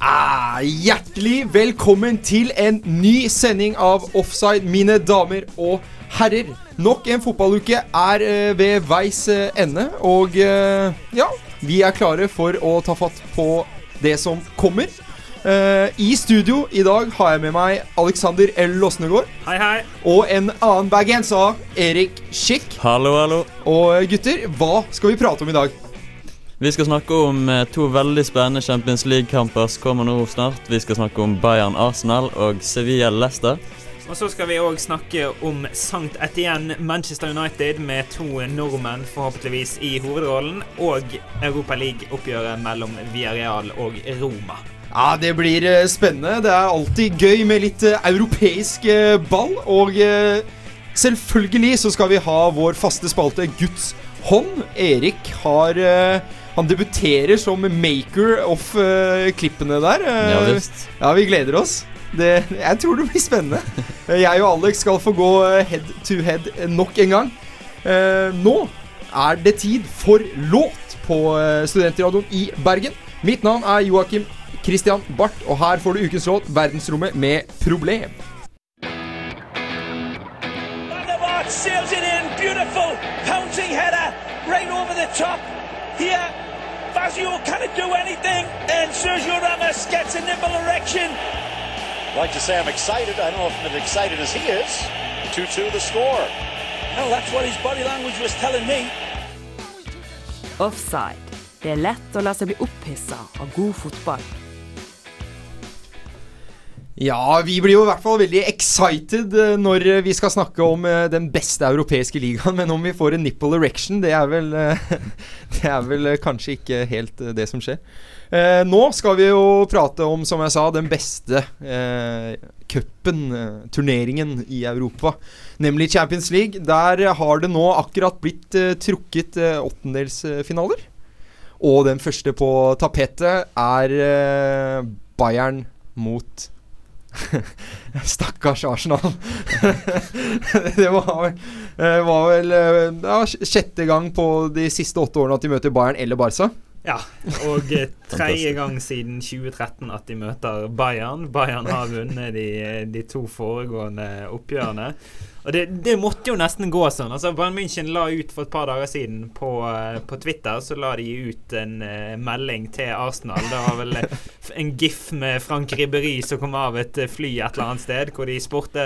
Ah, hjertelig velkommen til en ny sending av Offside, mine damer og herrer. Nok en fotballuke er eh, ved veis eh, ende, og eh, ja, vi er klare for å ta fatt på det som kommer. Eh, I studio i dag har jeg med meg Alexander L. Losnegård Hei, hei. og en annen bergenser, Erik Schick. Hallo, hallo. Og eh, gutter, hva skal vi prate om i dag? Vi skal snakke om eh, to veldig spennende Champions League-kamper som kommer nå snart. Vi skal snakke om Bayern Arsenal og Sevilla Leicester. Og så skal vi òg snakke om Sankt Etienne Manchester United med to nordmenn forhåpentligvis i hovedrollen, og Europa League-oppgjøret mellom Villarreal og Roma. Ja, Det blir eh, spennende. Det er alltid gøy med litt eh, europeisk ball. Og selvfølgelig så skal vi ha vår faste spalte Guds hånd. Erik har Han debuterer som maker of uh, klippene der. Uh, Ja visst. ja, vi gleder oss. Det, jeg tror det blir spennende. Eh, Jeg og Alex skal få gå head to head nok en gang. Uh, nå er det tid for låt på Studentradioen i Bergen. Mitt navn er Joakim Christian Barth, og her får du ukens låt 'Verdensrommet med problem'. Sails it in. Beautiful pouncing header right over the top. Here, Fazio can't do anything. And Sergio Ramos gets a nipple erection. like to say I'm excited. I don't know if I'm as excited as he is. 2-2 the score. Well, that's what his body language was telling me. Offside. Det er lett å la seg bli opphissa av god fotball. Ja, vi blir jo i hvert fall veldig excited eh, når eh, vi skal snakke om eh, den beste europeiske ligaen. Men om vi får en nipple erection, det er vel Det er vel kanskje ikke helt det som skjer. Nå skal vi jo prate om, som jeg sa, den beste cupen, turneringen i Europa. Nemlig Champions League. Der har det nå akkurat blitt trukket åttendelsfinaler. Og den første på tapetet er Bayern mot Stakkars Arsenal. det var vel, eh, var vel eh, ja, sjette gang på de siste åtte årene at de møter Bayern eller Barca. Ja, og eh, tredje gang siden 2013 at de møter Bayern. Bayern har vunnet de, de to foregående oppgjørene. Og det, det måtte jo nesten gå sånn. Altså Bayern München la ut for et par dager siden på, eh, på Twitter Så la de ut en uh, melding til Arsenal. Det var vel eh, en gif med Frank Ribberi som kom av et fly et eller annet sted, hvor de spurte,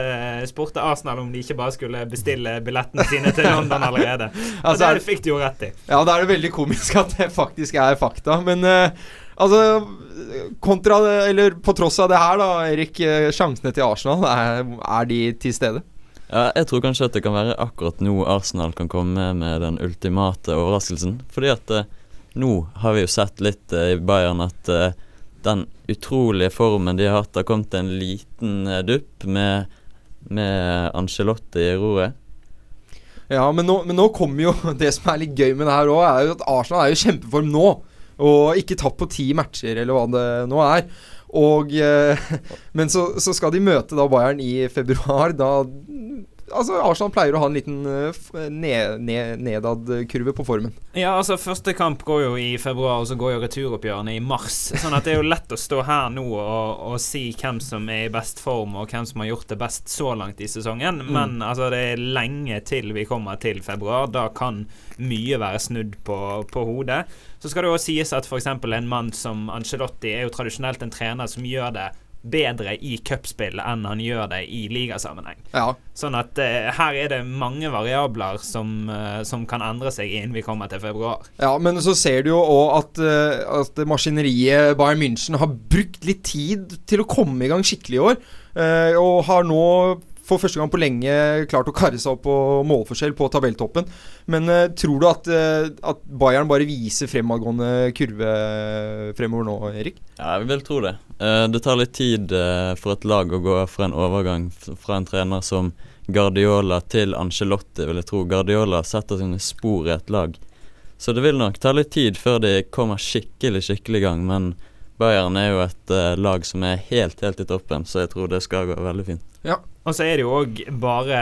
spurte Arsenal om de ikke bare skulle bestille billettene sine til London allerede. Og Altså, det fikk de jo rett i. Ja, da er det veldig komisk at det faktisk er fakta. Men uh, altså Kontra Eller på tross av det her, da, Erik. Sjansene til Arsenal, er, er de til stede? Ja, jeg tror kanskje at det kan være akkurat nå Arsenal kan komme med den ultimate overraskelsen. Fordi at eh, nå har vi jo sett litt eh, i Bayern at eh, den utrolige formen de har hatt, har kommet en liten eh, dupp med, med Angelotti i roret. Ja, men nå, men nå kommer jo Det som er litt gøy med det her òg, er jo at Arsenal er jo i kjempeform nå. Og ikke tapt på ti matcher, eller hva det nå er. Og eh, Men så, så skal de møte da Bayern i februar. Da altså Arsenal pleier å ha en liten ned, ned, nedadkurve på formen. Ja, altså Første kamp går jo i februar, og så går jo returoppgjørene i mars. Sånn at det er jo lett å stå her nå og, og, si hvem som er i best form, og hvem som har gjort det best så langt i sesongen. Mm. Men altså det er lenge til vi kommer til februar. Da kan mye være snudd på, på hodet. Så skal det jo sies at f.eks. en mann som Angelotti er jo tradisjonelt en trener som gjør det bedre i cupspill enn han gjør det i ligasammenheng. Ja. Sånn at uh, her er det mange variabler som, uh, som, kan endre seg innen vi kommer til februar. Ja, men så ser du jo òg at, uh, at maskineriet Bayern München har brukt litt tid til å komme i gang skikkelig i år, og har nå for første gang på lenge klart å karre seg opp på målforskjell på tabelltoppen. Men uh, tror du at, uh, at, Bayern bare viser fremadgående kurve fremover nå, Erik? Ja, jeg vil tro det. Uh, det tar litt tid for et lag å gå fra en overgang fra en trener som Guardiola til Angelotti, vil jeg tro. Guardiola setter sine spor i et lag. Så det vil nok ta litt tid før de kommer skikkelig, skikkelig i gang. Men Bayern er jo et lag som er helt, helt i toppen, så jeg tror det skal gå veldig fint. Ja, og så er det jo òg bare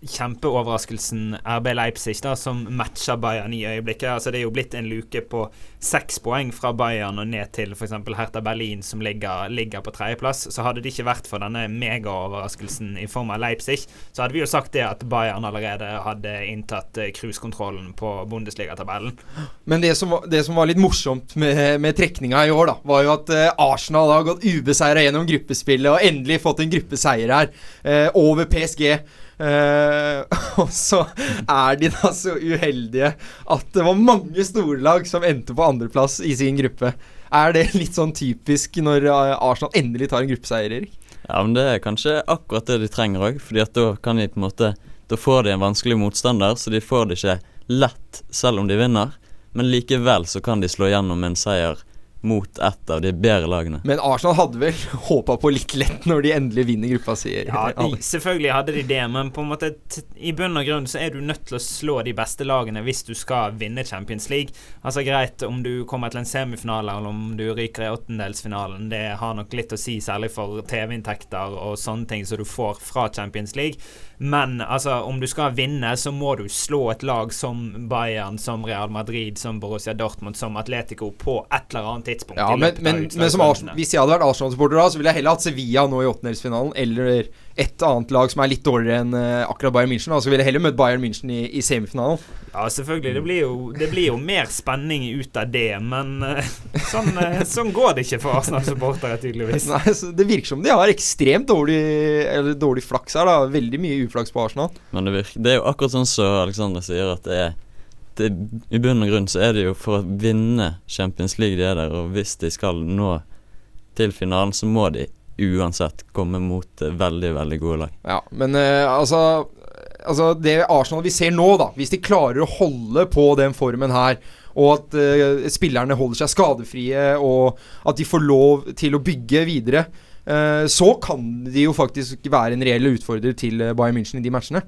kjempeoverraskelsen RB Leipzig, da, som matcher Bayern i øyeblikket. Altså Det er jo blitt en luke på seks poeng fra Bayern og ned til f.eks. Hertha Berlin, som ligger, ligger på tredjeplass. Så hadde det ikke vært for denne megaoverraskelsen i form av Leipzig, så hadde vi jo sagt det at Bayern allerede hadde inntatt eh, cruisekontrollen på Bundesligatabellen. Men det som, var, det som, var litt morsomt med, med trekninga i år, da, var jo at uh, Arsenal har gått ubeseira gjennom gruppespillet og endelig fått en gruppeseier her, eh, over PSG. Uh, og så er de da så uheldige at det var mange storlag som endte på andreplass i sin gruppe. Er det litt sånn typisk når eh, Arsenal endelig tar en gruppeseier, Erik? Ja, men det er kanskje akkurat det de trenger òg. fordi at da kan de på en måte Da får de en vanskelig motstander, så de får det ikke lett selv om de vinner. Men likevel så kan de slå gjennom en seier mot et av de bedre lagene. Men Arsenal hadde vel håpa på litt lett når de endelig vinner gruppa si? Ja, de, selvfølgelig hadde de det, men på en måte i bunn og grunn så er du nødt til å slå de beste lagene hvis du skal vinne Champions League. Altså Greit om du kommer til en semifinale eller om du ryker i åttendelsfinalen, det har nok litt å si, særlig for TV-inntekter og sånne ting som du får fra Champions League. Men altså, om du skal vinne, så må du slå et lag som Bayern, som Real Madrid, som Borussia Dortmund, som Atletico på et eller annet tidspunkt. Ja, men, men, men som Arsenal, hvis jeg hadde vært Arsenal-supporter da, så ville jeg heller hatt Sevilla nå i åttendelsfinalen, eller et annet lag som er litt dårligere enn uh, akkurat Bayern München. Altså ville heller møtt Bayern München i, i, semifinalen. Ja, selvfølgelig. Det blir, jo, det blir, jo, mer spenning ut av det, men uh, sånn, uh, sånn, går det ikke for Arsenal-supportere, tydeligvis. Nei, Det virker som de har ekstremt dårlig, eller dårlig flaks her, da. Veldig mye uflaks på Arsenal. Men det, virker, det er jo akkurat sånn som Alexander sier, at det er det, I bunn og grunn så er det jo for å vinne Champions League de er der, og hvis de skal nå til finalen, så må de uansett komme mot uh, veldig, veldig gode lag. Ja, men uh, altså Altså Det Arsenal vi ser nå, da hvis de klarer å holde på den formen her, og at uh, spillerne holder seg skadefrie, og at de får lov til å bygge videre, så kan de jo faktisk være en reell utfordrer til Bayern München i de matchene.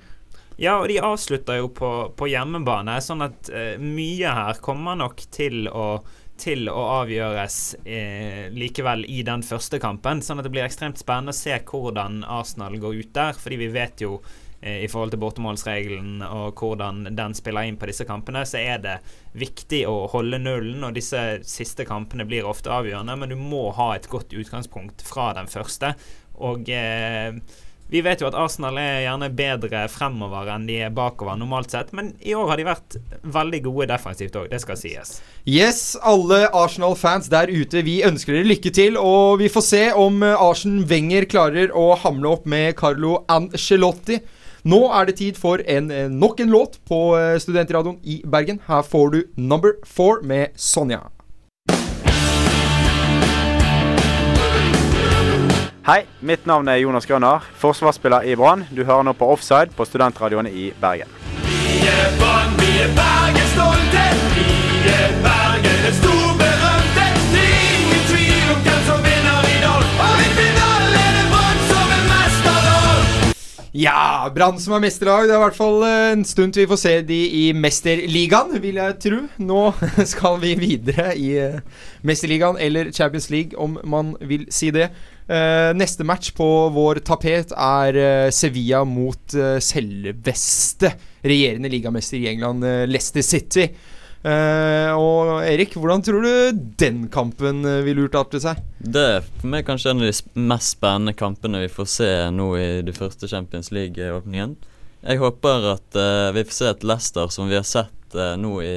Ja, og de avslutter jo på, på hjemmebane, sånn at mye her kommer nok til å til å avgjøres eh, likevel i den første kampen. Sånn at det blir ekstremt spennende å se hvordan Arsenal går ut der. Fordi vi vet jo eh, i forhold til bortemålsregelen og hvordan den spiller inn på disse kampene, så er det viktig å holde nullen. Og disse siste kampene blir ofte avgjørende, men du må ha et godt utgangspunkt fra den første. Og eh, vi vet jo at Arsenal er gjerne bedre fremover enn de er bakover normalt sett, men i år har de vært veldig gode defensivt òg, det skal sies. Yes, alle Arsenal-fans der ute, vi ønsker dere lykke til, og vi får se om eh, Arsen Wenger klarer å hamle opp med Carlo Ancelotti. Nå er det tid for en, eh, nok en låt på eh, Studentradioen i Bergen. Her får du Number Four med Sonja. Hei, mitt navn er Jonas Grønner, forsvarsspiller i Brann. Du hører nå på Offside på studentradioen i Bergen. Vi er Brann, vi er Bergen stolte. Vi er Bergen, den stor berømte. Det er ingen tvil om hvem som vinner i dag. Og i finalen er det Brann som er mesterlag. Ja, Brann som er mesterlag. Det er i hvert fall eh, en stund til vi får se de i Mesterligaen, vil jeg tro. Nå skal vi videre i eh, Mesterligaen, eller Champions League, om man vil si det. Uh, neste match på vår tapet er uh, Sevilla mot uh, selveste regjerende ligamester i England, Leicester City. og Erik, hvordan tror du den kampen vil urtarte seg? Det er for meg kanskje en av de mest spennende kampene vi får se nå i de første Champions League-åpningen. Jeg håper at vi får se et Leicester som vi har sett nå i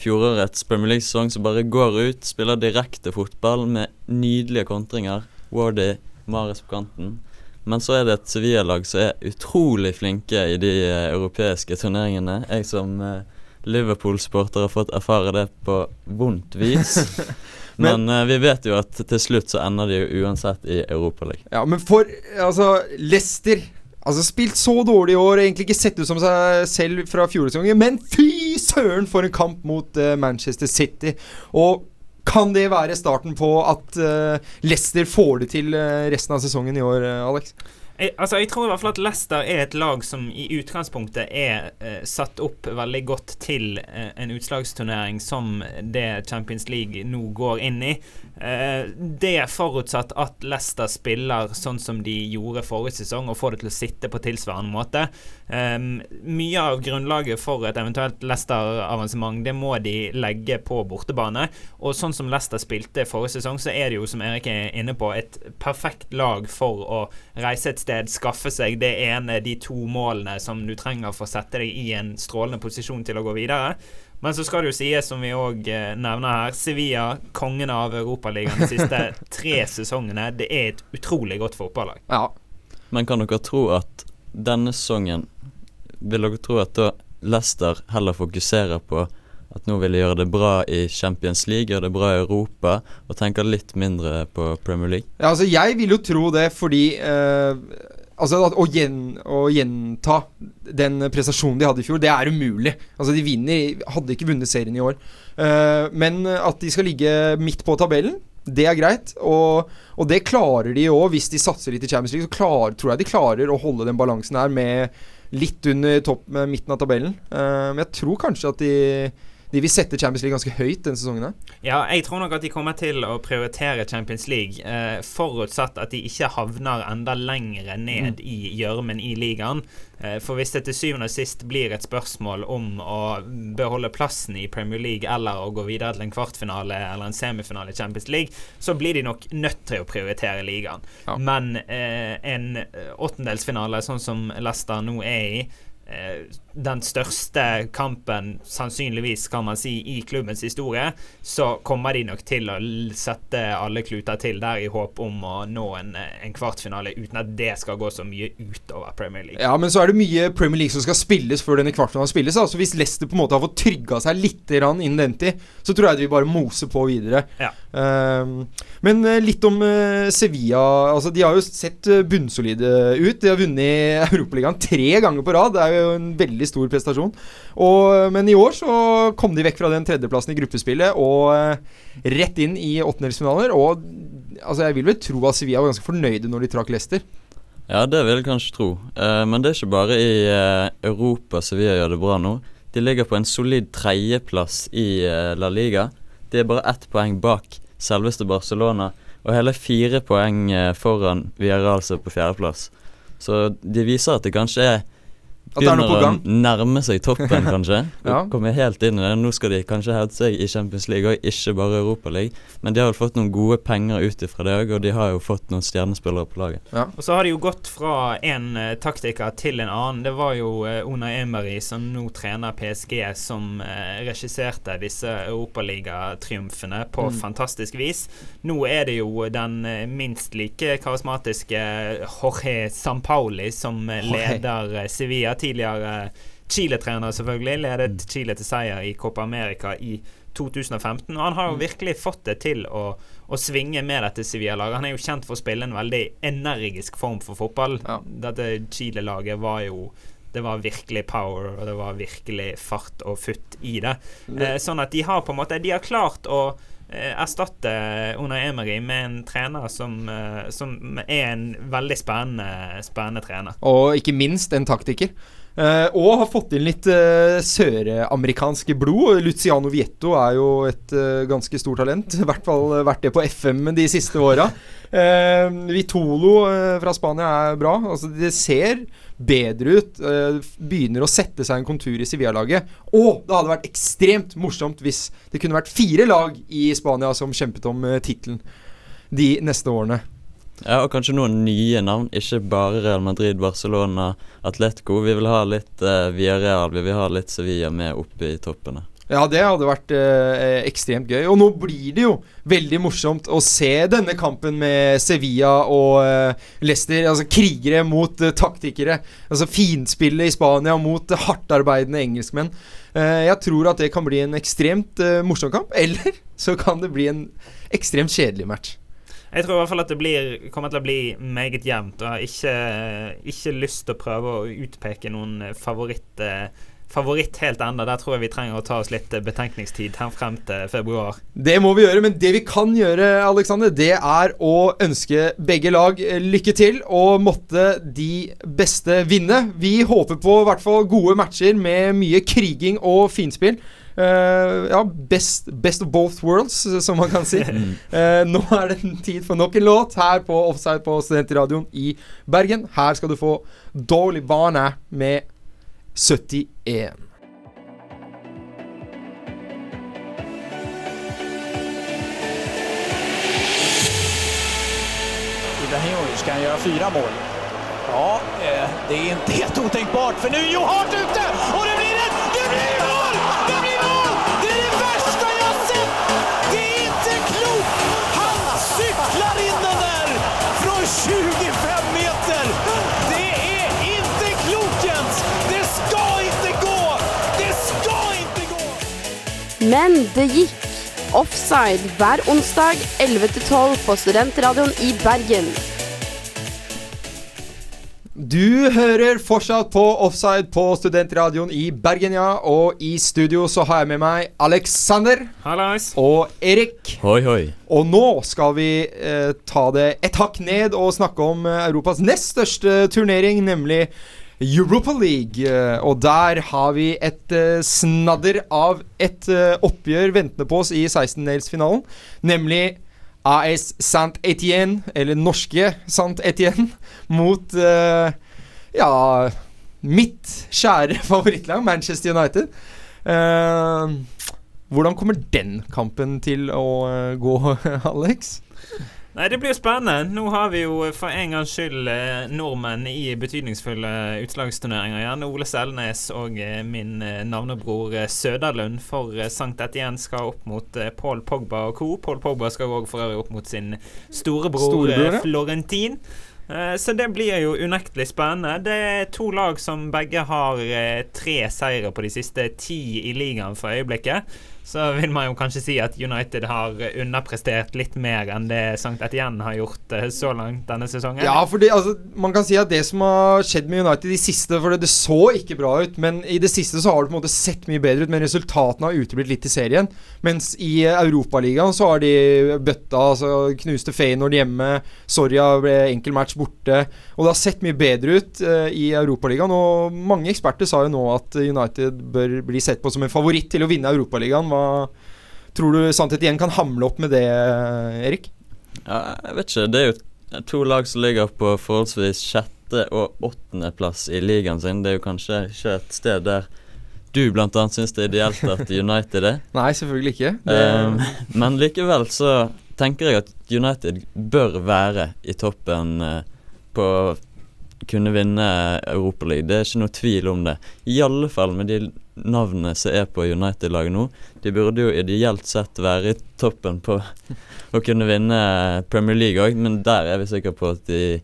fjorårets Premier League-sesong, som bare går ut, spiller direkte fotball med nydelige kontringer Wardy, Mares på kanten. Men så er det et Sevilla-lag som er utrolig flinke i de uh, europeiske turneringene. Jeg som uh, Liverpool-sporter har fått erfare det på vondt vis. men, men uh, vi vet jo at til slutt så ender de jo uansett i Europaligaen. Ja, men for altså Leicester Altså Spilt så dårlig i år, egentlig ikke sett ut som seg selv fra fjorårssesongen. Men fy søren for en kamp mot uh, Manchester City! Og kan det være starten på at uh, Leicester får det til uh, resten av sesongen i år, uh, Alex? Altså, jeg tror i hvert fall at Leicester er et lag som i utgangspunktet er eh, satt opp veldig godt til eh, en utslagsturnering som det Champions League nå går inn i. Eh, det er forutsatt at Leicester spiller sånn som de gjorde forrige sesong, og får det til å sitte på tilsvarende måte. Um, mye av grunnlaget for et eventuelt Leicester-avansement det må de legge på bortebane. Og sånn som Leicester spilte forrige sesong, så er det jo, som Erik er inne på, et perfekt lag for å reise et sted, skaffe seg det ene, de to målene som du trenger for å sette deg i en strålende posisjon til å gå videre. Men så skal det jo sies, som vi òg eh, nevner her, Sevilla, kongen av Europaligaen de siste tre sesongene. Det er et utrolig godt fotballag. Ja. Men kan dere tro at denne sesongen Vil dere tro at da Leicester heller fokuserer på at nå vil de gjøre det bra i Champions League, gjøre det bra i Europa, og tenke litt mindre på Premier League? Ja, altså Jeg vil jo tro det, fordi eh, Altså å, gjen, å, gjenta den prestasjonen de hadde i fjor, det er umulig. Altså De vinner, hadde ikke vunnet serien i år. Eh, men at de skal ligge midt på tabellen, det er greit. Og, og det klarer de òg, hvis de satser litt i Champions League. Så klar, tror jeg de klarer å holde den balansen her med litt under topp med midten av tabellen. Uh, men jeg tror kanskje at de de vil sette Champions League ganske høyt denne sesongen. Ja, jeg tror nok at de kommer til å prioritere Champions League, eh, forutsatt at de ikke havner enda lenger ned mm. i gjørmen i ligaen. Eh, for hvis det til syvende og sist blir et spørsmål om å beholde plassen i Premier League eller å gå videre til en kvartfinale eller en semifinale i Champions League, så blir de nok nødt til å prioritere ligaen. Ja. Men eh, en åttendelsfinale, sånn som Leicester nå er i, Eh, den største kampen, sannsynligvis, kan man si, i klubbens historie, så kommer de nok til å sette alle kluter til der i håp om å nå en, en kvartfinale, uten at det skal gå så mye utover Premier League. Ja, men så er det mye Premier League som skal spilles før denne kvartfinalen spilles. Altså Hvis Leicester på en måte har fått trygga seg litt innen den tid, så tror jeg de bare mose på videre. Ja. Um, men uh, litt om uh, Sevilla. Altså De har jo sett bunnsolide ut. De har vunnet Europaligaen tre ganger på rad. Det er jo en veldig stor prestasjon. Og, men i år så kom de vekk fra den tredjeplassen i gruppespillet og eh, rett inn i åttendelsfinaler. Og altså, jeg vil vel tro at Sevilla var ganske fornøyde når de trakk Leicester. Ja, det vil jeg kanskje tro. Eh, men det er ikke bare i eh, Europa Sevilla gjør det bra nå. De ligger på en solid tredjeplass i eh, La Liga. De er bare ett poeng bak selveste Barcelona, og hele fire poeng eh, foran Villarreal på fjerdeplass. Så de viser at det kanskje er begynner å nærme seg toppen, kanskje. ja. Kommer helt inn i det. Nå skal de kanskje hevde seg i Champions League og ikke bare Europaligaen. Men de har vel fått noen gode penger ut ifra det òg, og de har jo fått noen stjernespillere på laget. Ja. Og så har de jo gått fra en uh, taktiker til en annen. Det var jo uh, Una Emery, som nå trener PSG, som uh, regisserte disse europaligatriumfene på mm. fantastisk vis. Nå er det jo den uh, minst like karismatiske Jorge Sampaoli som leder Sevilla tidligere Chile-trener, selvfølgelig. Ledet mm. Chile til seier i Copa America i 2015. Og han har jo mm. virkelig fått det til å, å svinge med dette Sevilla-laget. Han er jo kjent for å spille en veldig energisk form for fotball. Ja. Dette Chile-laget var jo det var virkelig power, og det var virkelig fart og futt i det. Eh, sånn at de har på en måte De har klart å eh, erstatte Una Emery med en trener som, eh, som er en veldig spennende, spennende trener. Og ikke minst en taktiker. Uh, og har fått inn litt uh, søramerikansk blod. Luciano Vietto er jo et uh, ganske stort talent. I hvert fall vært det på FM de siste åra. Vitolo fra Spania er bra. Altså, det ser bedre ut. begynner å sette seg en kontur i Sevilla-laget. Og det hadde vært ekstremt morsomt hvis det kunne vært fire lag i Spania som kjempet om uh, tittelen de neste årene. Ja, og kanskje noen nye navn. Ikke bare Real Madrid, Barcelona, Atletico. Vi vil ha litt uh, Villarreal, vi vil ha litt Sevilla med oppe i toppene. Ja, det hadde vært eh, ekstremt gøy. Og nå blir det jo veldig morsomt å se denne kampen med Sevilla og eh, Leicester. Altså krigere mot eh, taktikere. Altså finspillet i Spania mot hardtarbeidende engelskmenn. jeg tror at det kan bli en ekstremt morsom kamp. Eller så kan det bli en ekstremt kjedelig match. Jeg tror i hvert fall at det blir, kommer til å bli meget jevnt. Og har ikke, ikke lyst til å prøve å utpeke noen favoritt, favoritt helt ennå. Der tror jeg vi trenger å ta oss litt betenkningstid her frem til februar. Det må vi gjøre, men det vi kan gjøre, Alexander, det er å ønske begge lag lykke til. Og måtte de beste vinne. Vi håper på i hvert fall gode matcher med mye kriging og finspill. Uh, ja, best, best, of both worlds, som man kan si. Uh, nå er det tid for nok en låt her på Offside på Studentradioen i Bergen. Her skal du få Dolly Bane med 71. Ibrahimovic, kan han gjøre fire mål? Ja, eh, det er ikke helt utenkbart, for nå er Jo hardt ute! Og det blir Men det gikk. Offside hver onsdag 11-12 på Studentradioen i Bergen. Du hører fortsatt på Offside på Studentradioen i Bergen, ja. Og i studio så har jeg med meg Alexander. Hallais. Og Erik. Hoi, hoi. Og nå skal vi eh, ta det et hakk ned og snakke om eh, Europas nest største turnering, nemlig Europa League. Eh, og der har vi et uh, snadder av et uh, oppgjør ventende på oss i 16-delsfinalen. Nemlig AS Saint-Étienne, eller norske Saint-Étienne, mot uh, ja mitt kjære favorittlag, Manchester United. hvordan kommer den kampen til å gå, Alex? Nei, Det blir spennende. Nå har vi jo for en gangs skyld eh, nordmenn i betydningsfulle utslagsturneringer igjen. Ole Selnes og eh, min eh, navnebror eh, Søderlund for eh, Sankt Etienne skal opp mot eh, Paul Pogba og co. Paul Pogba skal òg for øvrig opp mot sin storebror, Storebror. Florentin. Eh, Så det blir jo unektelig spennende. Det er to lag som begge har eh, tre seire på de siste ti i ligaen for øyeblikket. Så vil man jo kanskje si at United har underprestert litt mer enn det St. Etienne har gjort eh, så langt denne sesongen. Ja, for altså, man kan si at det som har skjedd med United i siste For det, det så ikke bra ut, men i det siste så har det på en måte sett mye bedre ut. Men resultatene har uteblitt litt i serien. Mens i Europaligaen så har de bøtta, altså knuste Feyenoord hjemme. Soria ble enkel match borte. Og det har sett mye bedre ut uh, i Europaligaen. Og mange eksperter sa jo nå at United bør bli sett på som en favoritt til å vinne Europaligaen. Hva tror du Sannhet igjen kan hamle opp med det, Erik? Ja, jeg vet ikke. Det er jo to lag som ligger på forholdsvis sjette- og åttendeplass i ligaen sin. Det er jo kanskje ikke et sted der du annet syns det er ideelt at United er. Nei, selvfølgelig ikke. Det, Um, men likevel så tenker jeg at United bør være i toppen eh, på å kunne vinne Europaligaen. Det er ikke noe tvil om det. I alle fall med de navnene som er på United-laget nå. De burde jo ideelt sett være i toppen på å kunne vinne Premier League òg, men der er vi sikre på at de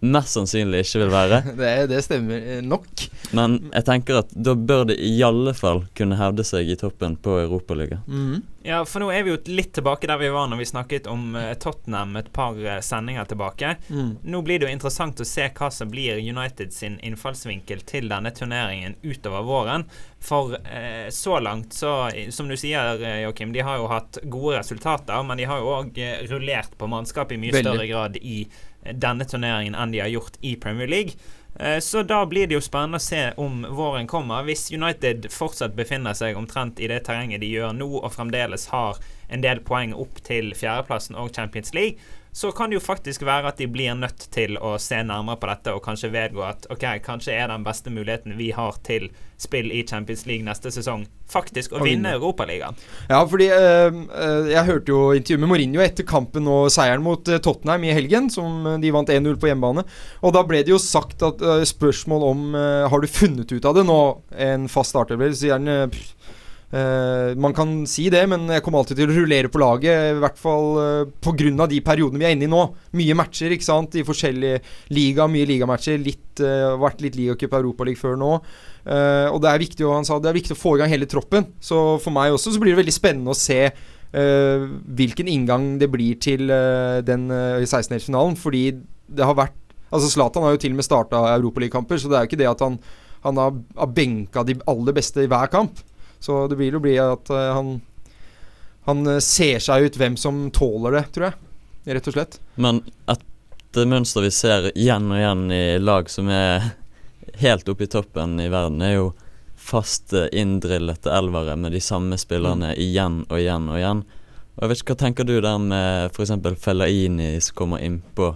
mest sannsynlig ikke vil være. det, det stemmer eh, nok. Men jeg tenker at da bør det i alle fall kunne hevde seg i toppen på Europaligaen. Mhm. Ja, for nå er vi jo litt tilbake der vi var når vi snakket om eh, Tottenham et par eh, sendinger tilbake. Mm. Nå blir det jo interessant å se hva som blir United sin innfallsvinkel til denne turneringen utover våren. For eh, så langt, så som du sier, Joakim, de har jo hatt gode resultater, men de har jo òg rullert på mannskap i mye Veldig. større grad i eh, denne turneringen enn de har gjort i Premier League. Eh, så da blir det jo spennende å se om våren kommer. Hvis United fortsatt befinner seg omtrent i det terrenget de gjør nå, og fremdeles har en del poeng opp til fjerdeplassen og Champions League, så kan det jo faktisk være at de blir nødt til å se nærmere på dette og kanskje vedgå at ok, kanskje er den beste muligheten vi har til spill i Champions League neste sesong, faktisk å, vinne Europaligaen. Ja, fordi øh, jeg hørte jo intervjuet med Mourinho etter kampen og seieren mot Tottenham i helgen, som de vant 1-0 på hjemmebane. Og da ble det jo sagt at øh, spørsmål om øh, Har du funnet ut av det nå? En fast starter, sier han. Uh, man kan si det, men jeg kommer alltid til å rullere på laget. I hvert fall uh, pga. de periodene vi er inne i nå. Mye matcher ikke sant, i forskjellige liga, mye ligamatcher. Litt, uh, vært litt ligacup Europaliga før nå. Uh, og det er viktig og han sa det er viktig å få i gang hele troppen. Så for meg også så blir det veldig spennende å se hvilken inngang det blir til den uh, 16-delsfinalen. Fordi det har vært Altså Zlatan har jo til og med starta europaligakamper, så det er jo ikke det at han, han har, har benka de aller beste i hver kamp. Så det vil jo bli at uh, han Han ser seg ut hvem som tåler det, tror jeg. Rett og slett. Men et mønster vi ser igjen og igjen i lag som er helt oppe i toppen i verden, er jo faste, inndrillete elvere med de samme spillerne mm. igjen og igjen og igjen. Og jeg vet ikke, Hva tenker du der med f.eks. Fellaini som kommer innpå?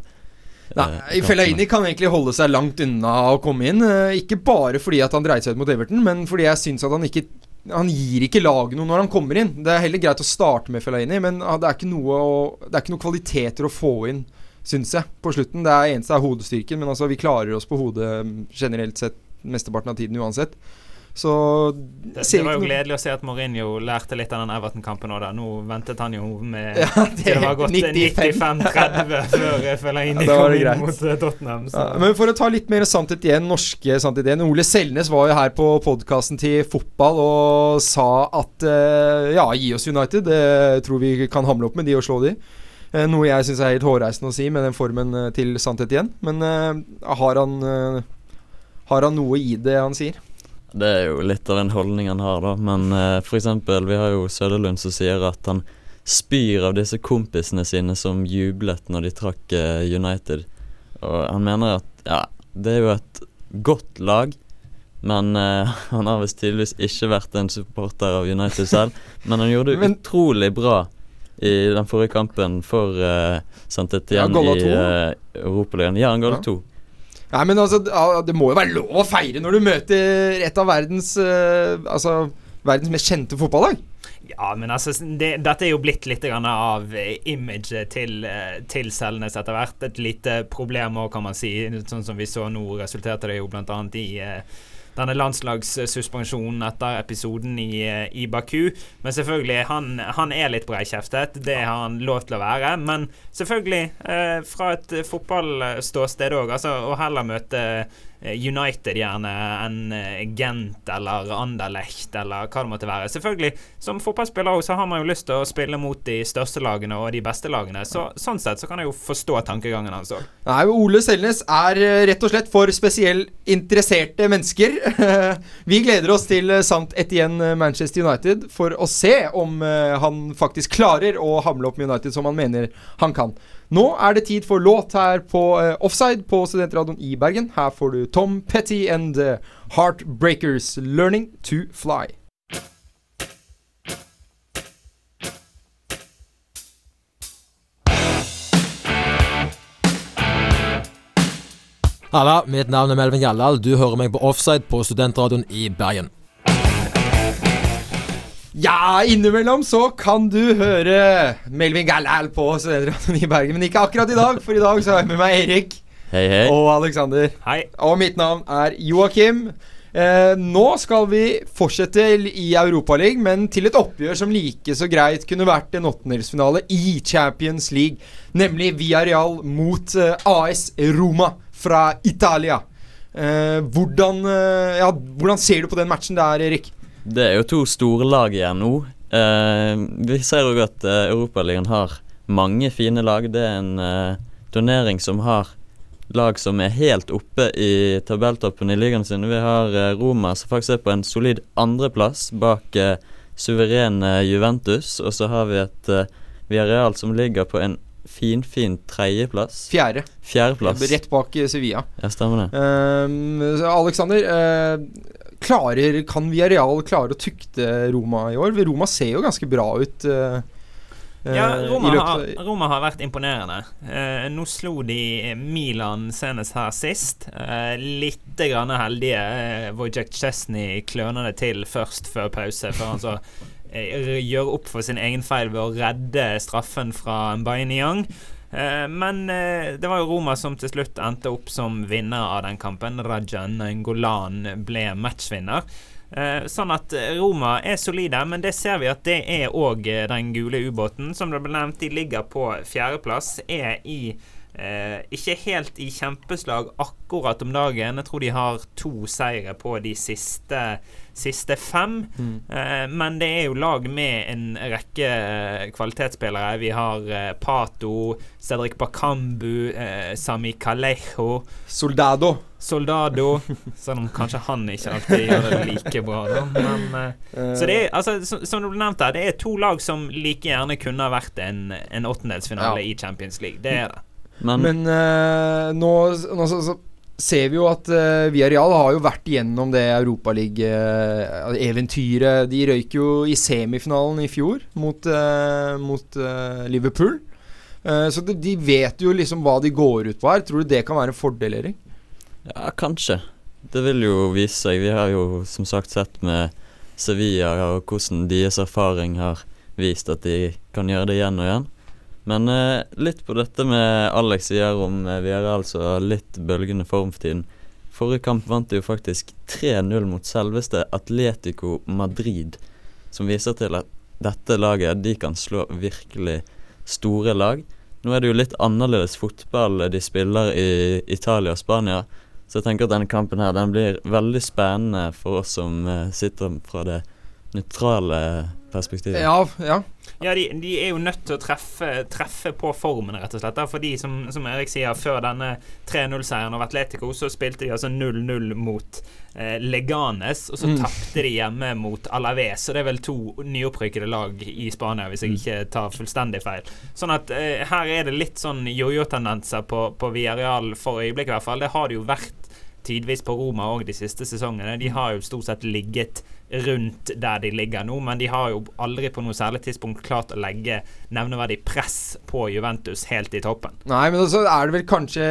Nei, Fellaini kan egentlig holde seg langt unna å komme inn. Ikke bare fordi at han dreide seg ut mot Everton, men fordi jeg syns at han ikke han gir ikke laget noe når han kommer inn. Det er heller greit å starte med Fellaini, men det er ikke noe, å, det er ikke noe kvaliteter å få inn, syns jeg, på slutten. Det er eneste er hodestyrken, men altså, vi klarer oss på hodet mm, generelt sett mesteparten av tiden uansett. Så det, det var jo gledelig å se at Mourinho lærte litt av den Everton-kampen òg. Nå ventet han jo med ja, det, det var gått 95-30 før Fellaini ja, kom inn mot eh, Tottenham. Ja, men for å ta litt mer sannhet igjen, norske sannhet igjen. Ole Selnes var jo her på podkasten til Fotball og sa at uh, ja, gi oss United. Det tror vi kan hamle opp med de og slå de. Uh, noe jeg syns er helt hårreisende å si med den formen til sannhet igjen. Men har han, har han noe i det han sier? Det er jo litt av en holdning han har, da. Men for eksempel, vi har jo Søderlund som sier at han spyr av disse kompisene sine som jublet når de trakk uh, United. Og han mener at ja, det er jo et godt lag, men uh, han har visst tydeligvis ikke vært en supporter av United selv. Men han gjorde det men, utrolig bra i den forrige kampen for uh, Santetien ja, i uh, Europaligaen. Ja, han ga det ja. to. Nei, men altså, Det må jo være lov å feire når du møter et av verdens uh, Altså, verdens mest kjente fotballag. Ja, men altså det, Dette er jo blitt litt av imaget til, eh, til Selnes etter hvert. Et lite problem òg, kan man si. Sånn som vi så nå, resulterte det jo bl.a. i denne landslagssuspensjonen etter episoden i, i, Baku. Men selvfølgelig, han, han er litt breikjeftet. Det har han lov til å være. Men selvfølgelig, eh, fra et fotballståsted òg, altså å heller møte Eh, United gjerne enn eh, Gent eller Anderlecht eller hva det måtte være. Selvfølgelig, som fotballspiller så har man jo lyst til å spille mot de største lagene og de beste lagene. Så, sånn sett så kan jeg jo forstå tankegangen hans òg. Nei, Ole Selnes er eh, rett og slett for spesiell interesserte mennesker. Vi gleder oss til Sant Etienne Manchester United for å se om han faktisk klarer å hamle opp med United som han mener han kan. Nå er det tid for låt her på uh, Offside på Studentradioen i Bergen. Her får du Tom Petty and uh, Heartbreakers 'Learning to Fly'. Halla, mitt navn er Melvin Gjallal. Du hører meg på Offside på Studentradioen i Bergen. Ja, innimellom så kan du høre Melvin Gallal på Studentradioen i Bergen. Men ikke akkurat i dag, for i dag så har jeg med meg Erik. Hei, hei. Og Alexander. Hei. Og mitt navn er Joakim. Eh, nå skal vi fortsette i Europaligaen, men til et oppgjør som like så greit kunne vært en åttendelsfinale i Champions League. Nemlig Villarreal mot eh, AS Roma fra Italia. Eh, hvordan, eh, ja, hvordan ser du på den matchen der, Erik? Det er jo to store lag igjen nå. Eh, vi ser òg at eh, Europaligaen har mange fine lag. Det er en eh, turnering som har lag som er helt oppe i tabelltoppen i ligaen sin. Vi har eh, Roma som faktisk er på en solid andreplass bak eh, suverene Juventus. Og så har vi et eh, Villarreal som ligger på en finfin tredjeplass. Fjerde. Fjerdeplass. Rett bak Sevilla. Ja, stemmer det. Um, Alexander, uh, klarer, kan Villarreal klare å tukte Roma i år? Roma ser jo ganske bra ut. Uh, ja, Roma har, Roma har, vært imponerende. Eh, nå slo de Milan senest her sist. Eh, litt grann heldige. Eh, Wojciech Chesney kløner det til først før pause, før han så eh, gjør opp for sin egen feil ved å redde straffen fra. Eh, men eh, det var jo Roma som til slutt endte opp som vinner av den kampen. Rajan Ngolan ble matchvinner. Eh, sånn at Roma er solide, men det ser vi at det er òg den gule ubåten. Som det ble nevnt, de ligger på fjerdeplass. Er i Eh, ikke helt i kjempeslag akkurat om dagen. Jeg tror de har to seire på de siste, siste fem. Mm. Eh, men det er jo lag med en rekke eh, kvalitetsspillere. Vi har eh, Pato, Cedric Bakambu, eh, Sami Kalejo Soldado. Soldado. Selv om kanskje han ikke alltid gjør det like bra. Da. Men, eh, så det er, altså, som, som du nevnte, det er to lag som like gjerne kunne ha vært en, en åttendelsfinale ja. i Champions League. Det er det. Men, Men nå, nå så, så, ser vi jo at uh, Villarreal har jo vært igjennom det Europaliga-eventyret. De røyk jo i semifinalen i fjor mot, uh, mot uh, Liverpool. så de, de, vet jo liksom hva de går ut på her. Tror du det kan være en fordel, Erik? Ja, kanskje. Det vil jo vise seg. Vi har jo som sagt sett med Sevilla og hvordan deres erfaring har vist at de kan gjøre det igjen og igjen. Men eh, litt på dette med Alex sier om eh, vi er altså litt bølgende form for tiden. Forrige kamp vant de jo faktisk 3-0 mot selveste Atletico Madrid, som viser til at dette laget de kan slå virkelig store lag. Nå er det jo litt annerledes fotball de spiller i Italia og Spania, så jeg tenker at denne kampen her den blir veldig spennende for oss som eh, sitter fra det nøytrale perspektivet. Ja, ja. Ja, de, de, er jo nødt til å treffe, treffe på formen, rett og slett. Fordi, som, som Erik sier, før denne 3-0-seieren over Atletico, så spilte de altså 0-0 mot eh, Leganes, og så mm. tapte de hjemme mot Alaves. Så det er vel to nyopprykkede lag i Spania, hvis jeg mm. ikke tar fullstendig feil. Sånn at eh, her er det litt sånn jojo-tendenser på, på Villarreal for øyeblikket, i hvert fall. Det har det jo vært tidvis på Roma òg de siste sesongene. De har jo stort sett ligget rundt der de ligger nå, men de har jo aldri på noe særlig tidspunkt klart å legge nevneverdig press på Juventus helt i toppen. Nei, men så er det vel kanskje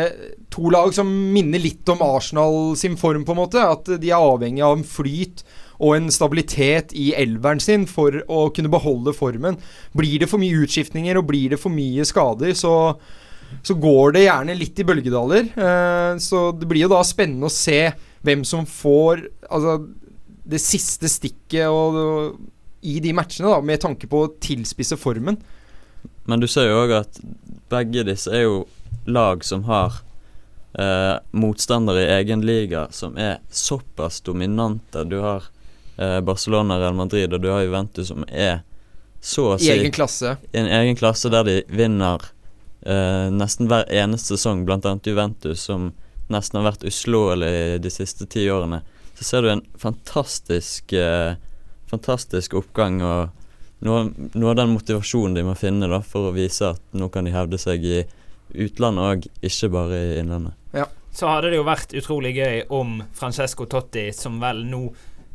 to lag som minner litt om Arsenal sin form, på en måte. At de er avhengig av en flyt og en stabilitet i elveren sin for å kunne beholde formen. Blir det for mye utskiftninger og blir det for mye skader, så så går det gjerne litt i bølgedaler. Eh, så det blir jo da spennende å se hvem som får altså, det siste stikket og, og, i de matchene, da, med tanke på å tilspisse formen. Men du ser jo òg at begge disse er jo lag som har eh, motstandere i egen liga som er såpass dominante. Du har eh, Barcelona, Real Madrid og du har Juventus som er så å si I egen klasse. I en egen klasse der de vinner eh, nesten hver eneste sesong, bl.a. Juventus, som nesten har vært uslåelig de siste ti årene så ser du en fantastisk eh, fantastisk oppgang og noe, noe, av den motivasjonen de må finne da for å vise at nå kan de hevde seg i utlandet òg, ikke bare i innlandet. Ja. Så hadde det jo vært utrolig gøy om Francesco Totti, som vel nå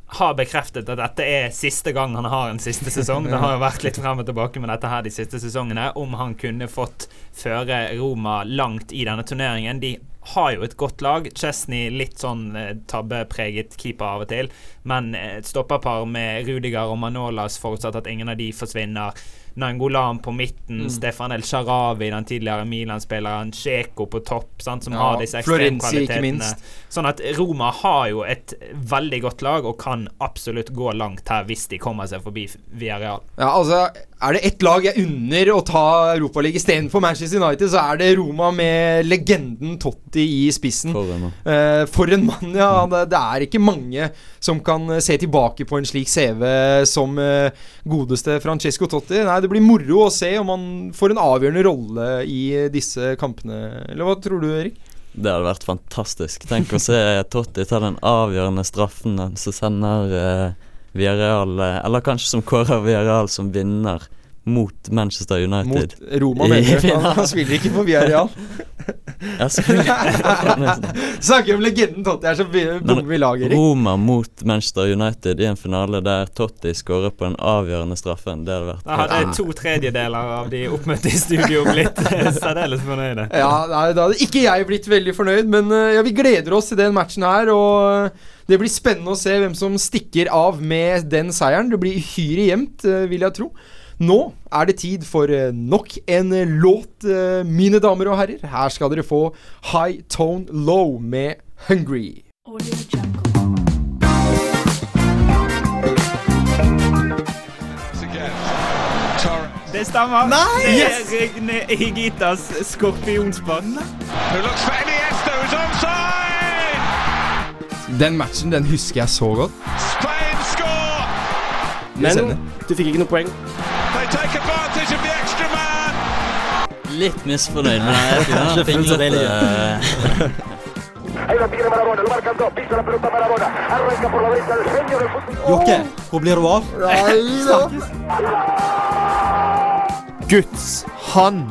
har bekreftet at dette er siste gang han har en siste sesong. Det har jo vært litt frem og tilbake med dette her de siste sesongene. Om han kunne fått føre Roma langt i denne turneringen. De har jo et godt lag. Chesney litt sånn eh, tabbepreget keeper av og til. Men et stopperpar med Rudiger og Manolas, forutsatt at ingen av de forsvinner. Nangolan på midten, mm. Stefan El Sharawi, den tidligere Milan-spilleren, Sjeko på topp, sant, som ja, har disse ekstremkvalitetene. Sånn at Roma har jo et veldig godt lag og kan absolutt gå langt her hvis de kommer seg forbi Villarreal. Ja, altså er det ett lag jeg unner å ta Europaligaen istedenfor Manchester United, så er det Roma med legenden Totti i spissen. For en mann. Uh, for en mann, ja. Det, det, er ikke mange som kan se tilbake på en slik CV som uh, godeste Francesco Totti. Nei, det blir moro å se om han får en avgjørende rolle i disse kampene. Eller hva tror du, Erik? Det hadde vært fantastisk. Tenk å se Totti ta den avgjørende straffen som sender uh Villarreal, eller kanskje som kårer Villarreal som vinner mot Manchester United. Mot Roma, mener du? Han, han spiller ikke for Villarreal. Snakker om legenden Totti er så bommer vi laget. Roma mot Manchester United i en finale der Totti skårer på den avgjørende straffen. Det hadde vært Da hadde to tredjedeler av de oppmøtte i studio blitt eh, særdeles fornøyde. Ja, nei, Da hadde ikke jeg blitt veldig fornøyd, men eh, ja, vi gleder oss til den matchen her. Og eh, det blir spennende å se hvem som stikker av med den seieren. Det blir uhyre jevnt, vil jeg tro. Nå er det tid for nok en låt, mine damer og herrer. Her skal dere få High Tone Low med Hungry. Det stemmer. Nei! Det er Yes! Regne Higitas skorpionspann. Den matchen den husker jeg så godt. Men du fikk ikke noe poeng. Litt misfornøyd, men jeg Ikke det litt. så. Jokke, hvor blir du av? Guds hand.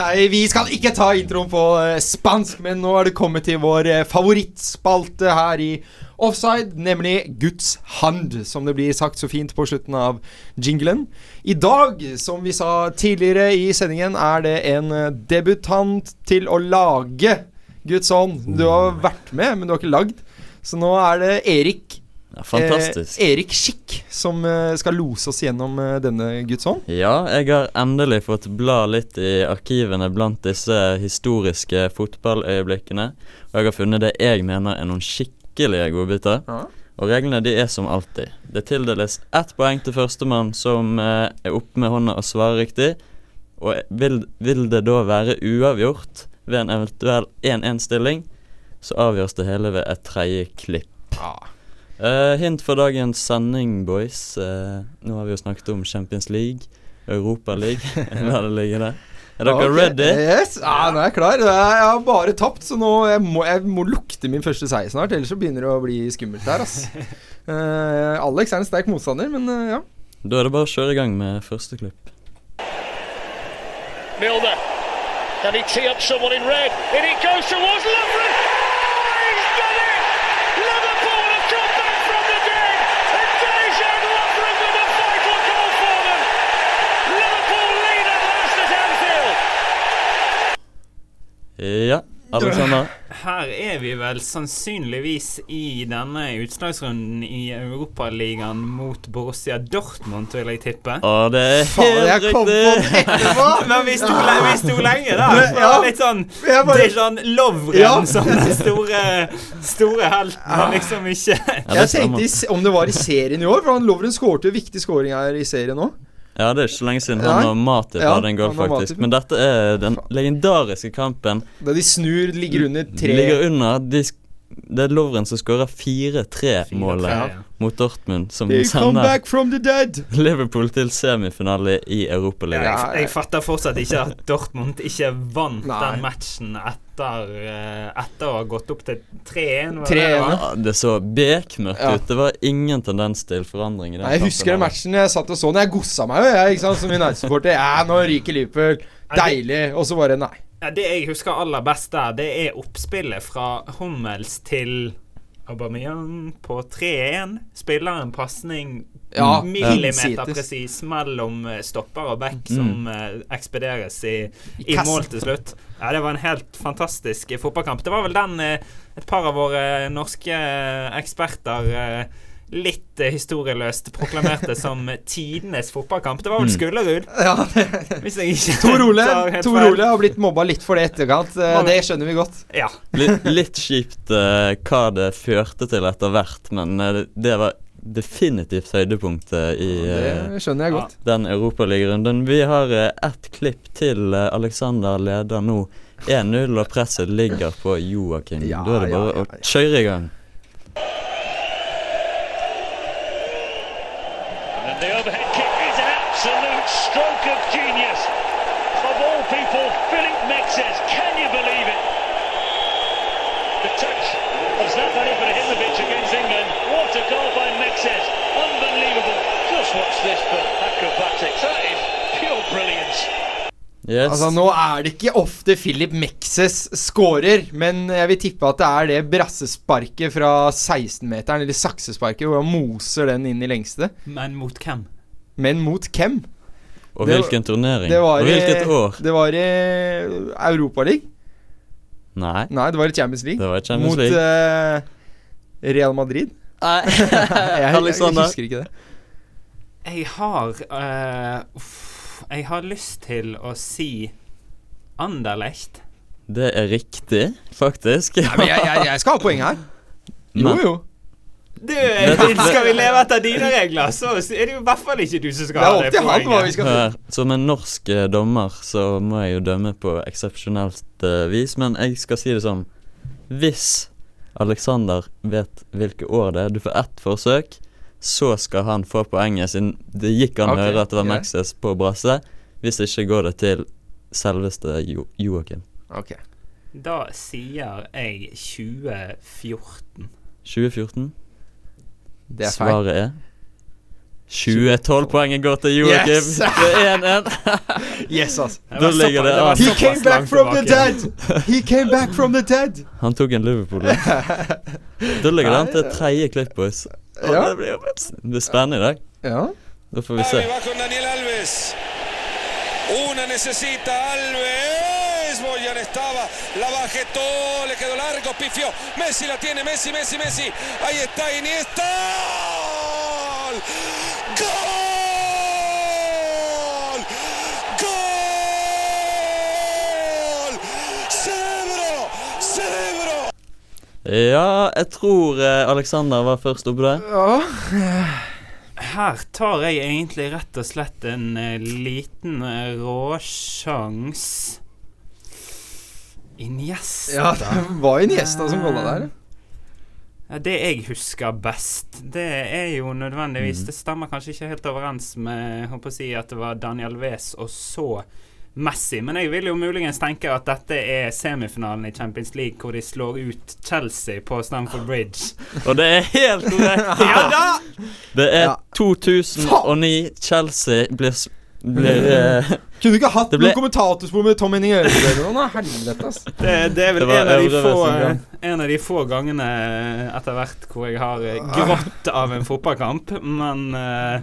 Nei, vi skal ikke ta introen på eh, spansk, men nå er det kommet til vår eh, favorittspalte her i Offside, nemlig Guds hand, som det blir sagt så fint på slutten av jinglen. I dag, som vi sa tidligere i sendingen, er det en eh, debutant til å lage Guds hånd. Du har vært med, men du har ikke lagd. Så nå er det Erik Ja, fantastisk. Eh, Erik Skikk som eh, skal lose oss gjennom eh, denne Guds hånd. Ja, jeg har endelig fått bla litt i arkivene blant disse historiske fotballøyeblikkene. Og jeg har funnet det jeg mener er noen skikkelige godbiter. Ja. Og reglene de er som alltid. Det tildeles ett poeng til førstemann som eh, er oppe med hånda og svarer riktig. Og vil, vil det da være uavgjort ved en eventuell 1-1-stilling, så avgjøres det hele ved et tredje klipp. Eh, hint for dagens sending, boys. Uh, nå har vi jo snakket om Champions League, Europa League. La det ligge der. Er dere okay. ready? Yes, ja, nå er jeg klar. Jeg har bare tapt, så nå jeg må jeg må lukte min første seier snart. Ellers så begynner det å bli skummelt her, ass. Uh, Alex er en sterk motstander, men uh, ja. Da er det bare å kjøre i gang med første klipp. Milner. Can he tee up someone in red? And it goes towards Lovren. Oh, he's done it! Liverpool have come back from the dead. And Dejan Lovren with a vital goal for them. Liverpool lead at last at Anfield. Ja, Alexander. Her er vi vel sannsynligvis i denne utslagsrunden i Europaligaen mot Borussia Dortmund, vil jeg tippe. Å, det er helt riktig! Men vi sto, le vi sto lenge der. Det ja. var litt sånn Dejan Lovren Ja. som den store, store helten, men liksom ikke Jeg tenkte om det var i serien i år, for han Lovren skårte jo viktig scoring her i serien nå. Ja, det er ikke så lenge siden han og Matip Ja, hadde en goal, faktisk. Men dette er den legendariske kampen. Da de snur, ligger under tre Ligger under. De, det er Lovren som skårer 4-3-målet Ja. mot Dortmund, som They come sender back from the dead! Liverpool til semifinale i Europaligaen. Ja, Jeg fatter fortsatt ikke at Dortmund ikke vant Nei. den matchen etter, eh, etter å ha gått opp til 3-1. det 3-1, det var? Ja, det så bekmørkt Ja. ut. Det var ingen tendens til forandring i den Nei, jeg husker den matchen jeg satt og så den. Jeg gossa meg jo, jeg, ikke sant, som United-supporter. Ja, nå ryker Liverpool. Deilig. Og så bare nei. Ja, det jeg husker aller best der, det er oppspillet fra Hummels til Aubameyang på 3-1. Spiller en pasning Ja, millimeter presis mellom eh, stopper og back som uh, ekspederes i, i mål til slutt. Ja, Det var en helt fantastisk fotballkamp. Det var vel den uh, et par av våre norske eksperter eh, litt eh, historieløst proklamerte som tidenes fotballkamp. Det var vel Skullerud, Ja, hvis jeg ikke Tor Ole Tor. Ole har blitt mobba litt for det i etterkant. Eh, Det skjønner vi godt. Ja. Litt, litt kjipt uh, hva det førte til etter hvert, men eh, det- det var definitivt høydepunktet i eh, Det skjønner jeg godt. den europaligarunden. Vi har uh, ett klipp til. Alexander leder nå 1-0, og presset ligger på Joakim. Ja, da er det ja, bare ja, å kjøre i gang. And the overhead kick is an absolute stroke of genius. Of all people, Philip Mexes. Can you believe it? The touch of Zlatan Ibrahimovic against England. What a goal by Mexes. On Yes. Altså Nå er det ikke ofte Philip Mexes scorer, men jeg vil tippe at det er det brassesparket fra 16-meteren, eller saksesparket, hvor han moser den inn i lengste. Men mot hvem? Men mot hvem? Og Det- hvilken turnering? Det var og hvilket år? Det var i Europaligaen. Nei. Nei, det var i Champions League. Det var i Champions mot League. Uh, Real Madrid. Nei. jeg, jeg jeg, husker ikke det. Jeg har uh, uff, Jeg har lyst til å si Anderlecht. Det er riktig, faktisk. Nei, men jeg, jeg, jeg skal ha poeng her. Jo, jo. Du, skal vi leve etter dine regler, så er det jo i hvert fall ikke du som skal ha det poenget. som en norsk eh, dommer så må jeg jo dømme på eksepsjonelt uh, vis, men jeg skal si det sånn Hvis Alexander vet hvilke år det er, du får ett forsøk, så skal han få poenget, siden det gikk an å okay, høre at det var greit. Maxes på brasse. Hvis ikke går det til selveste jo Joakim. Okay. Da sier jeg 2014. 2014. Det er feil. Svaret er 2012 poenget går til Joakim. Yes! Det er 1-1. Yes, altså. Det Da ligger det an. He came back from the dead! He came back from the dead! Han tok en Liverpool. Da Da ligger det an til tredje klipp, boys. Ja. Det blir, det blir spennende i dag. Ja. Da får vi se. Va con Daniel Alves. Una necesita Alves. Boyan estaba. La bajetó. Le quedó largo. Pifió. Messi la tiene. Messi, Messi, Messi. Ahí está Iniesta. ¡Gol! Goal! ¡Cerebro! ¡Cerebro! Ja, jeg tror eh, Alexander var først oppe der. Her tar jeg egentlig rett og slett en eh, liten uh, råsjans. Iniesta. ja, det var Iniesta som golla der. Det jeg husker best, det er jo nødvendigvis Det stemmer kanskje ikke helt overens med håper å si at det var Daniel Wes og så Messi. Men jeg vil jo muligens tenke at dette er semifinalen i Champions League, hvor de slår ut Chelsea på Stamford Bridge. Og det er helt korrekt! Ja da! Det er Ja. 2009. Chelsea blir, s- blir eh, Kunne du ikke hatt Det ble- noe kommentatorspor med Tom Henning? Helvete, ass. Det, det er vel Det en, av de få, en av de få gangene etter hvert hvor jeg har eh, grått av en fotballkamp, men eh,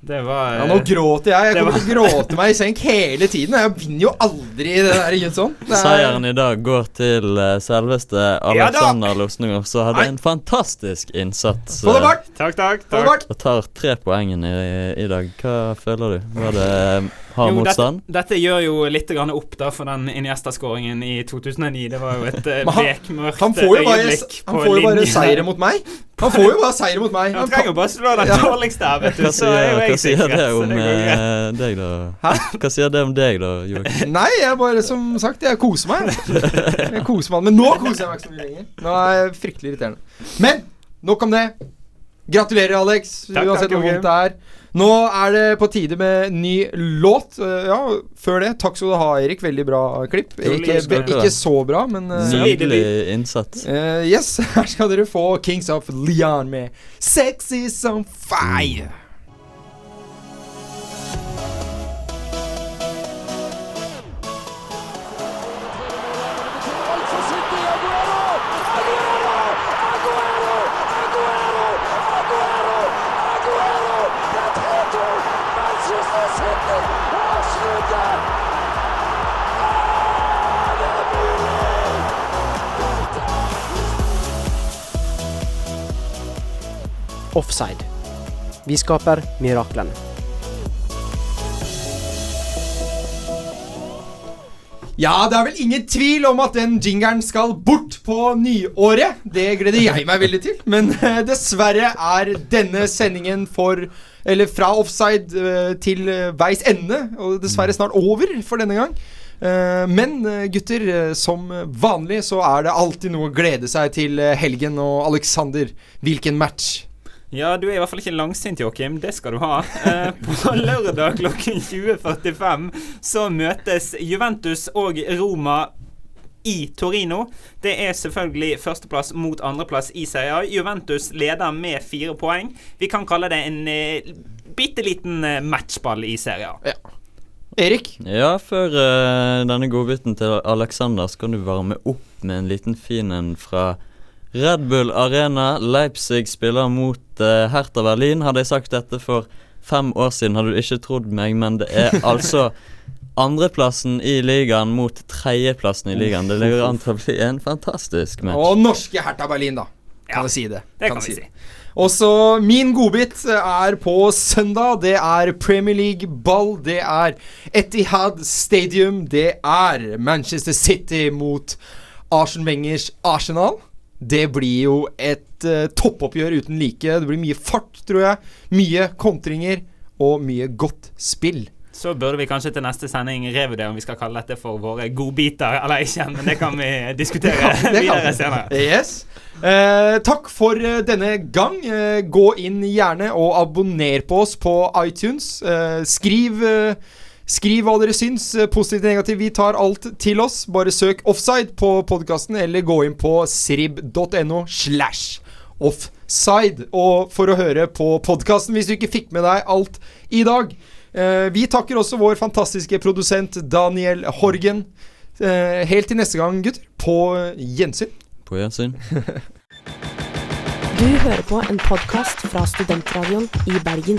det var Ja, nå gråter jeg. Jeg kommer til å gråte meg i senk hele tiden. Jeg vinner jo aldri det der Jønsson. Det er- Seieren i dag går til eh, selveste Ja! Alexander Losnegård, som hadde Nei. en fantastisk innsats. Få det eh! Takk, takk. Takk. Og tar tre poengene i, i dag. Hva føler du? Var det eh, hard motstand? Dette, dette gjør jo litt grann opp da for den Iniesta-skåringen i 2009. Det var jo et eh, han- bekmørkt Han får jo bare, øyeblikk han får jo bare seire mot meg. Han får jo bare seire mot meg. Han Han trenger jo bare slå den dårligste her, vet du. Hva Så er jo sier, hva jeg sier det om det eh, deg, da? Hæ? Hva sier det om deg, da, Joakim? Nei, jeg bare, som sagt, jeg koser meg. Jeg koser meg, Men nå koser jeg meg ikke så mye lenger. Nå er jeg fryktelig irriterende. Men nok om det. Gratulerer, Alex, Takk, uansett takk, hvor vondt det er. Nå er det på tide med ny låt. Uh, ja, før det, takk skal du ha, Erik. Veldig bra klipp. Ikke, ikke så bra, men uh, Nydelig innsats. uh, Yes, her skal dere få Kings of Leon med 'Sex Is On Fire'. Offside. Vi skaper miraklene. Ja, det er vel ingen tvil om at den jingeren skal bort på nyåret. Det gleder jeg meg veldig til. Men eh, dessverre er denne sendingen for Eller fra offside eh, til eh, veis ende, og dessverre snart over for denne gang. Men gutter, som vanlig så er det alltid noe å glede seg til helgen. Og Alexander, hvilken match? Ja, du er i hvert fall ikke langsint, Joakim. Det skal du ha. Eh, på lørdag klokken 20.45 så møtes Juventus og Roma i Torino. Det er selvfølgelig førsteplass mot andreplass i Serie A. Juventus leder med fire poeng. Vi kan kalle det en eh, bitte liten eh, matchball i Serie A. Erik? Ja, før uh, denne godbiten til Alexander, så kan du varme opp med en liten fin en fra Red Bull Arena. Leipzig spiller mot uh, Hertha Berlin. Hadde jeg sagt dette for fem år siden, hadde du ikke trodd meg, men det er altså andreplassen i ligaen mot tredjeplassen i ligaen. Det ligger an til å bli en fantastisk match. Og norske Hertha Berlin, da. Kan Ja, jeg si det? Det kan, vi si. Og så min godbit er på søndag. Det er Premier League-ball. Det er Etihad Stadium. Det er Manchester City mot Arsen Wengers Arsenal. Det blir jo et uh, toppoppgjør uten like. Det blir mye fart, tror jeg. Mye kontringer og mye godt spill. Så burde vi kanskje til neste sending revurdere om vi skal kalle dette for våre godbiter eller ikke. Men det kan vi diskutere Det kan videre vi. senere. Yes. Eh, takk for eh, denne gang. Eh, gå inn gjerne og abonner på oss på iTunes. Eh, skriv eh, Skriv hva dere syns, eh, positivt og negativt. Vi tar alt til oss. Bare søk offside på podkasten, eller gå inn på srib.no slash offside. Og for å høre på podkasten, hvis du ikke fikk med deg alt i dag. Eh, vi takker også vår fantastiske produsent Daniel Horgen. Eh, helt til neste gang, gutter. På gjensyn. På gjensyn. Du hører på en podkast fra Studentradioen i Bergen.